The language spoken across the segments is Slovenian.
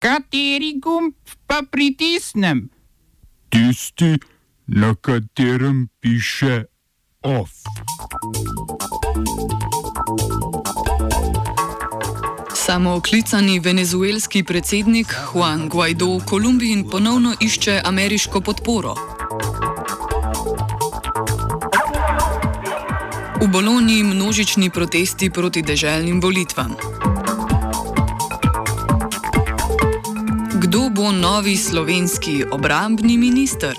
Kateri gumb pa pritisnem? Tisti, na katerem piše OF. Samooklicani venezuelski predsednik Juan Guaido v Kolumbiji ponovno išče ameriško podporo. V Bologni množični protesti proti deželnim volitvam. Kdo bo novi slovenski obrambni minister?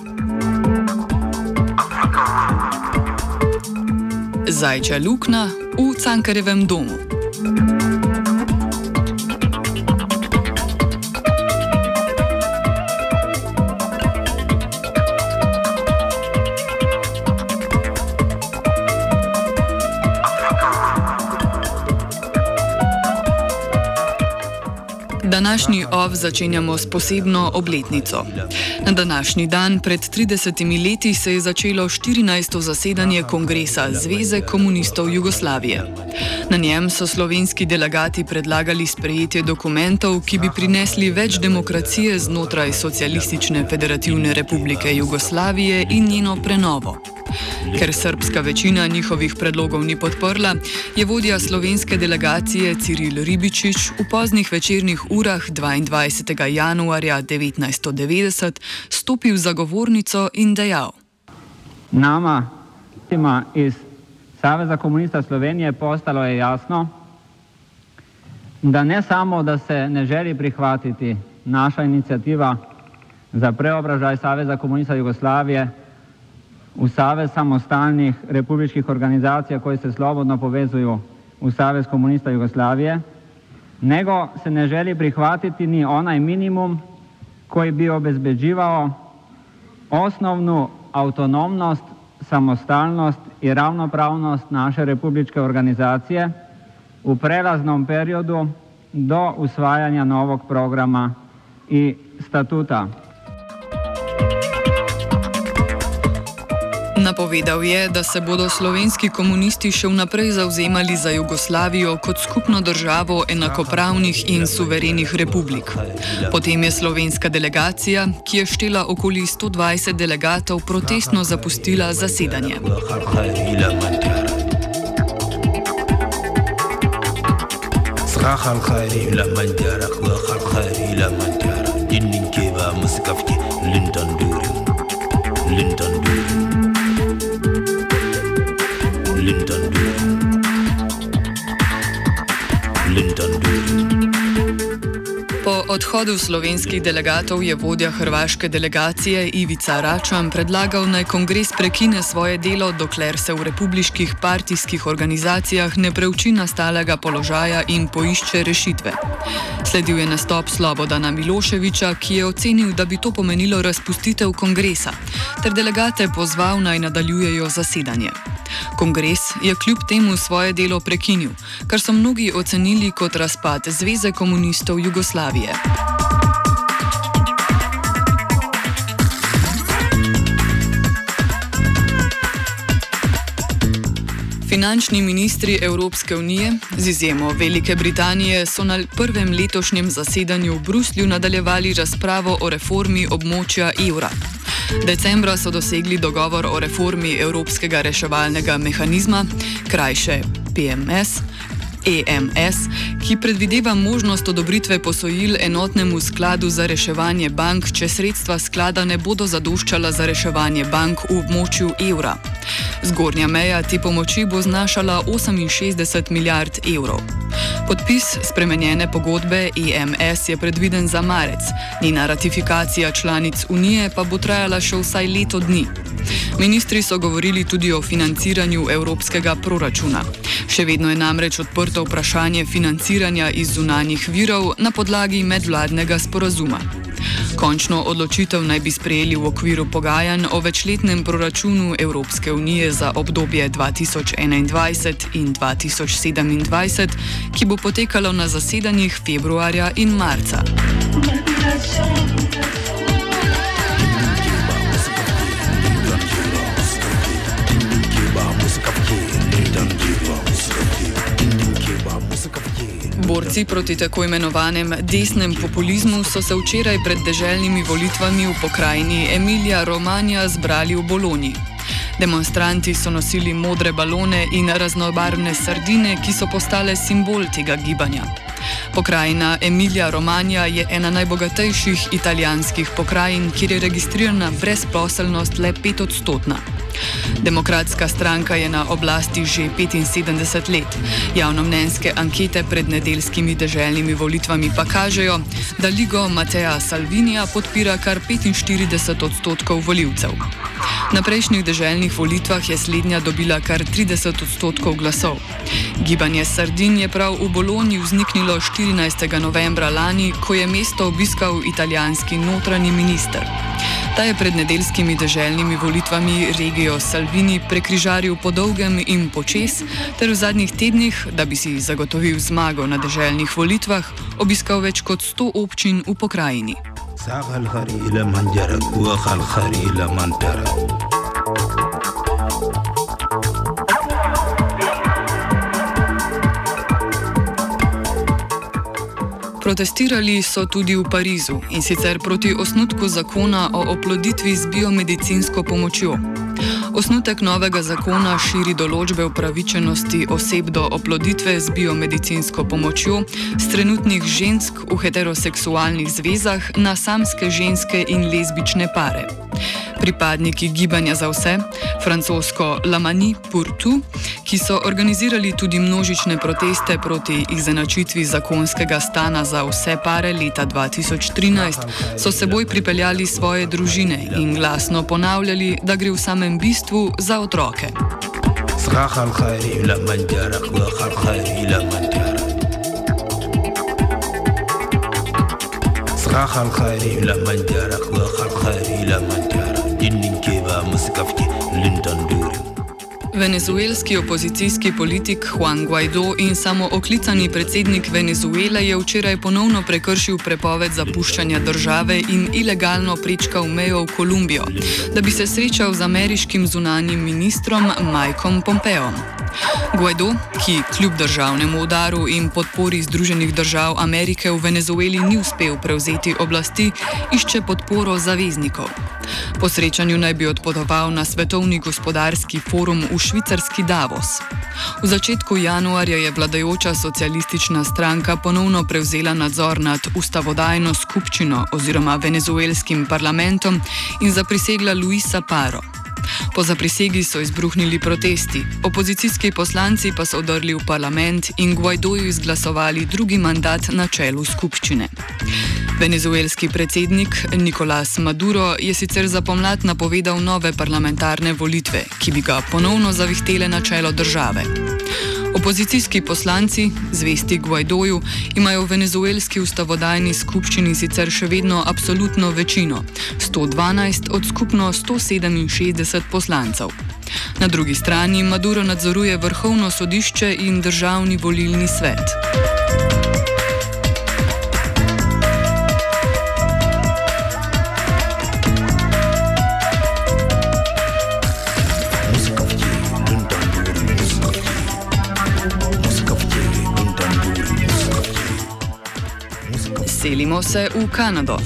Zajča lukna v Cankarevem domu. Današnji OV začenjamo s posebno obletnico. Na današnji dan pred 30 leti se je začelo 14. zasedanje Kongresa Zveze komunistov Jugoslavije. Na njem so slovenski delegati predlagali sprejetje dokumentov, ki bi prinesli več demokracije znotraj Socialistične federativne republike Jugoslavije in njeno prenovo. Ker srpska večina njihovih predlogov ni podprla, je vodja slovenske delegacije Ciril Ribičič v poznih večernih urah 22. januarja 1990 stopil za govornico in dejal: Nama, tima iz Saveza komunista Slovenije, postalo je jasno, da ne samo, da se ne želi prihvatiti naša inicijativa za preobražaj Saveza komunista Jugoslavije, v Savez samostalnih republičkih organizacij, koji se slobodno povezuju u Savez komunista Jugoslavije, nego se ne želi prihvatiti ni onaj minimum koji bi obezbeđivao osnovnu autonomnost, samostalnost i ravnopravnost naše republičke organizacije u prelaznom periodu do usvajanja novog programa i statuta. Napovedal je, da se bodo slovenski komunisti še vnaprej zauzemali za Jugoslavijo kot skupno državo enakopravnih in suverenih republik. Potem je slovenska delegacija, ki je štela okoli 120 delegatov, protestno zapustila zasedanje. Lindon Durin Lyndon odhodu slovenskih delegatov je vodja hrvaške delegacije Ivica Račan predlagal naj kongres prekine svoje delo, dokler se v republiških partijskih organizacijah ne preuči nastalega položaja in poišče rešitve. Sledil je nastop Slobodana Miloševiča, ki je ocenil, da bi to pomenilo razpustitev kongresa, ter delegate pozval naj nadaljujejo zasedanje. Kongres je kljub temu svoje delo prekinil, kar so mnogi ocenili kot razpad Zveze komunistov Jugoslavije. Finančni ministri Evropske unije, z izjemo Velike Britanije, so na prvem letošnjem zasedanju v Bruslju nadaljevali razpravo o reformi območja evra. Decembra so dosegli dogovor o reformi Evropskega reševalnega mehanizma, krajše PMS. EMS, ki predvideva možnost odobritve posojil enotnemu skladu za reševanje bank, če sredstva sklada ne bodo zadoščala za reševanje bank v območju evra. Zgornja meja te pomoči bo znašala 68 milijard evrov. Podpis spremenjene pogodbe EMS je predviden za marec, njena ratifikacija članic Unije pa bo trajala še vsaj leto dni. Ministri so govorili tudi o financiranju evropskega proračuna. Še vedno je namreč odprto vprašanje financiranja iz zunanjih virov na podlagi medvladnega sporazuma. Končno odločitev naj bi sprejeli v okviru pogajanj o večletnem proračunu Evropske unije za obdobje 2021 in 2027, ki bo potekalo na zasedanjih februarja in marca. Borci proti tako imenovanem desnem populizmu so se včeraj pred deželnimi volitvami v pokrajini Emilija Romanja zbrali v Bologni. Demonstranti so nosili modre balone in raznobarvne sardine, ki so postale simbol tega gibanja. Pokrajina Emilija Romanja je ena najbogatejših italijanskih pokrajin, kjer je registrirana brezposelnost le pet odstotna. Demokratska stranka je na oblasti že 75 let. Javnomnenjske ankete pred nedeljskimi deželnimi volitvami pa kažejo, da Ligo Mateja Salvinija podpira kar 45 odstotkov voljivcev. Na prejšnjih deželnih volitvah je slednja dobila kar 30 odstotkov glasov. Gibanje Sardin je prav v Bologni vzniknilo 14. novembra lani, ko je mesto obiskal italijanski notranji minister. Ta je pred nedeljskimi deželnimi volitvami regijo Salvini prekrižaril po dolgem in počes, ter v zadnjih tednih, da bi si zagotovil zmago na deželnih volitvah, obiskal več kot 100 občin v pokrajini. Protestirali so tudi v Parizu in sicer proti osnutku zakona o oploditvi z biomedicinsko pomočjo. Osnutek novega zakona širi določbe upravičenosti oseb do oploditve z biomedicinsko pomočjo z trenutnih žensk v heteroseksualnih zvezah na samske ženske in lezbične pare. Pripadniki Gibanja za vse, francosko Lamani Purtu, ki so organizirali tudi množične proteste proti izenačitvi zakonskega stana za vse pare leta 2013, so seboj pripeljali svoje družine in glasno ponavljali, da gre v samem bistvu za otroke. Zrahal khairi la manjara, khal khairi la manjara. Zrahal khairi la manjara, khal kafke lindan duri Venezuelski opozicijski politik Juan Guaido in samo oklicani predsednik Venezuele je včeraj ponovno prekršil prepoved zapuščanja države in ilegalno prečkal mejo v Kolumbijo, da bi se srečal z ameriškim zunanjim ministrom Mikeom Pompeom. Guaido, ki kljub državnemu udaru in podpori Združenih držav Amerike v Venezueli ni uspel prevzeti oblasti, išče podporo zaveznikov. Po srečanju naj bi odpotoval na svetovni gospodarski forum v švicarski Davos. V začetku januarja je vladajoča socialistična stranka ponovno prevzela nadzor nad ustavodajno skupščino oziroma venezuelskim parlamentom in zaprisegla Luisa Paro. Po zaprisegi so izbruhnili protesti, opozicijski poslanci pa so odrli v parlament in Guaidoju izglasovali drugi mandat na čelu skupščine. Venezuelski predsednik Nicolás Maduro je sicer za pomlad napovedal nove parlamentarne volitve, ki bi ga ponovno zavihtele na čelo države. Opozicijski poslanci, zvesti Guaidoju, imajo v venezuelski ustavodajni skupščini sicer še vedno absolutno večino, 112 od skupno 167 poslancev. Na drugi strani Maduro nadzoruje vrhovno sodišče in državni volilni svet. Selimo se v Kanado.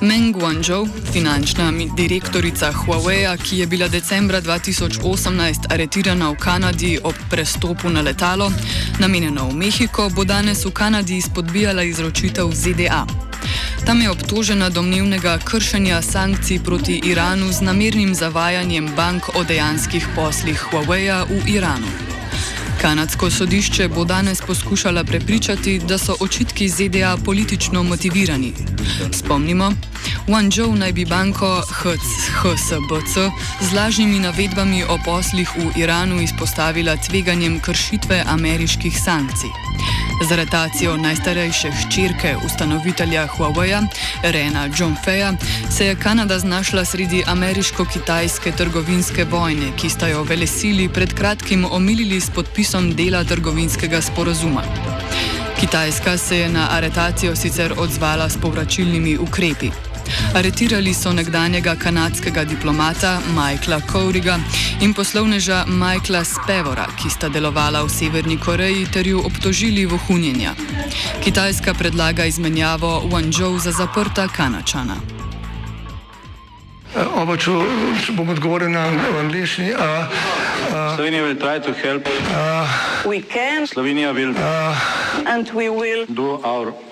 Meng Guangzhou, finančna direktorica Huawei, ki je bila decembra 2018 aretirana v Kanadi ob prestopu na letalo, namenjeno v Mehiko, bo danes v Kanadi izpodbijala izročitev ZDA. Tam je obtožena domnevnega kršenja sankcij proti Iranu z namernim zavajanjem bank o dejanskih poslih Huawei v Iranu. Kanadsko sodišče bo danes poskušala prepričati, da so očitki ZDA politično motivirani. Spomnimo, Wanzhou naj bi banko HSBC z lažnimi navedbami o poslih v Iranu izpostavila tveganjem kršitve ameriških sankcij. Z aretacijo najstarejše hčerke ustanovitelja Huawei, Rena Jongfeja, se je Kanada znašla sredi ameriško-kitajske trgovinske vojne, ki sta jo velesili pred kratkim omilili s podpisom dela trgovinskega sporazuma. Kitajska se je na aretacijo sicer odzvala s povračilnimi ukrepi. Aretirali so nekdanjega kanadskega diplomata Michaela Cowriga in poslovneža Michaela Spevora, ki sta delovala v Severni Koreji ter ju obtožili vohunjenja. Kitajska predlaga izmenjavo Wangzhou za zaprta Kanačana. Uh, oba, če, bom odgovoril na angliški. Uh, uh, Slovenija bo poskušala pomagati. Slovenija bo naredila naš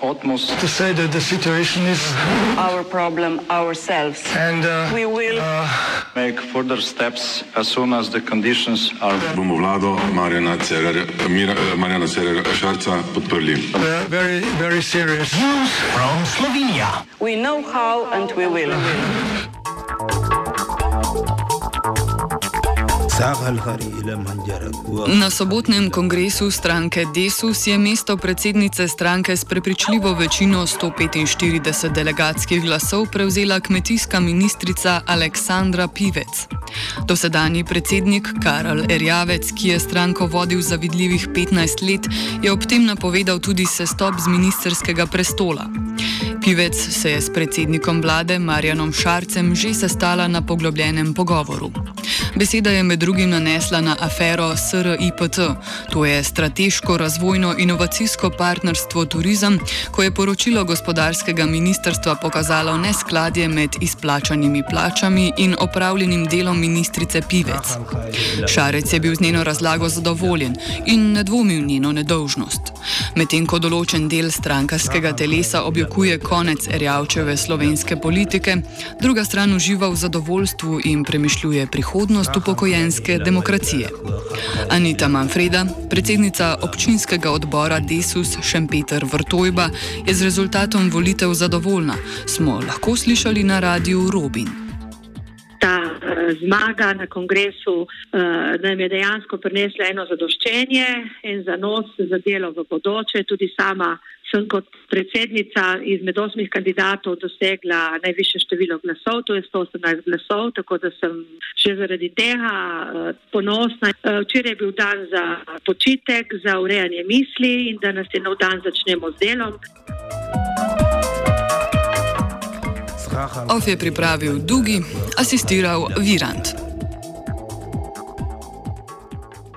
utmost, da bo rekla, da je situacija naš problem, ourselves. In da bomo naredili nadaljnje korake, as soon as the conditions are. Bomo vlado Marjana Cererja, Marjana Cererja Šarca podprli. Zelo, zelo resno. Slovenija. We know how and we will. Na sobotnem kongresu stranke Desus je mesto predsednice stranke s prepričljivo večino 145 delegatskih glasov prevzela kmetijska ministrica Aleksandra Pivec. Dosedanji predsednik Karel Erjavec, ki je stranko vodil za vidljivih 15 let, je ob tem napovedal tudi sestop z ministerskega prestola. Pivec se je s predsednikom vlade Marjanom Šarcem že sestala na poglobljenem pogovoru. Beseda je med drugim nanesla na afero SRIPT, to je Strateško razvojno inovacijsko partnerstvo turizem, ko je poročilo gospodarskega ministrstva pokazalo neskladje med izplačanimi plačami in opravljenim delom ministrice Pivec. Šarec je bil z njeno razlago zadovoljen in ne dvomil njeno nedolžnost. Medtem ko določen del strankarskega telesa objokuje konec Erjavčeve slovenske politike, druga stran uživa v zadovoljstvu in premišljuje prihodnost upokojenske demokracije. Anita Manfreda, predsednica občinskega odbora Desus Šempeter Vrtojba, je z rezultatom volitev zadovoljna, smo lahko slišali na radiju Robin. Ta uh, zmaga na kongresu uh, nam je dejansko prinesla eno zadoščenje in zanos za delo v bodoče. Tudi sama sem kot predsednica izmed osmih kandidatov dosegla najviše število glasov, to je 118 glasov, tako da sem še zaradi tega uh, ponosna. Uh, včeraj je bil dan za počitek, za urejanje misli in da nas je nov dan začnemo z delom. Of je pripravil Dugi, asistiral Virant.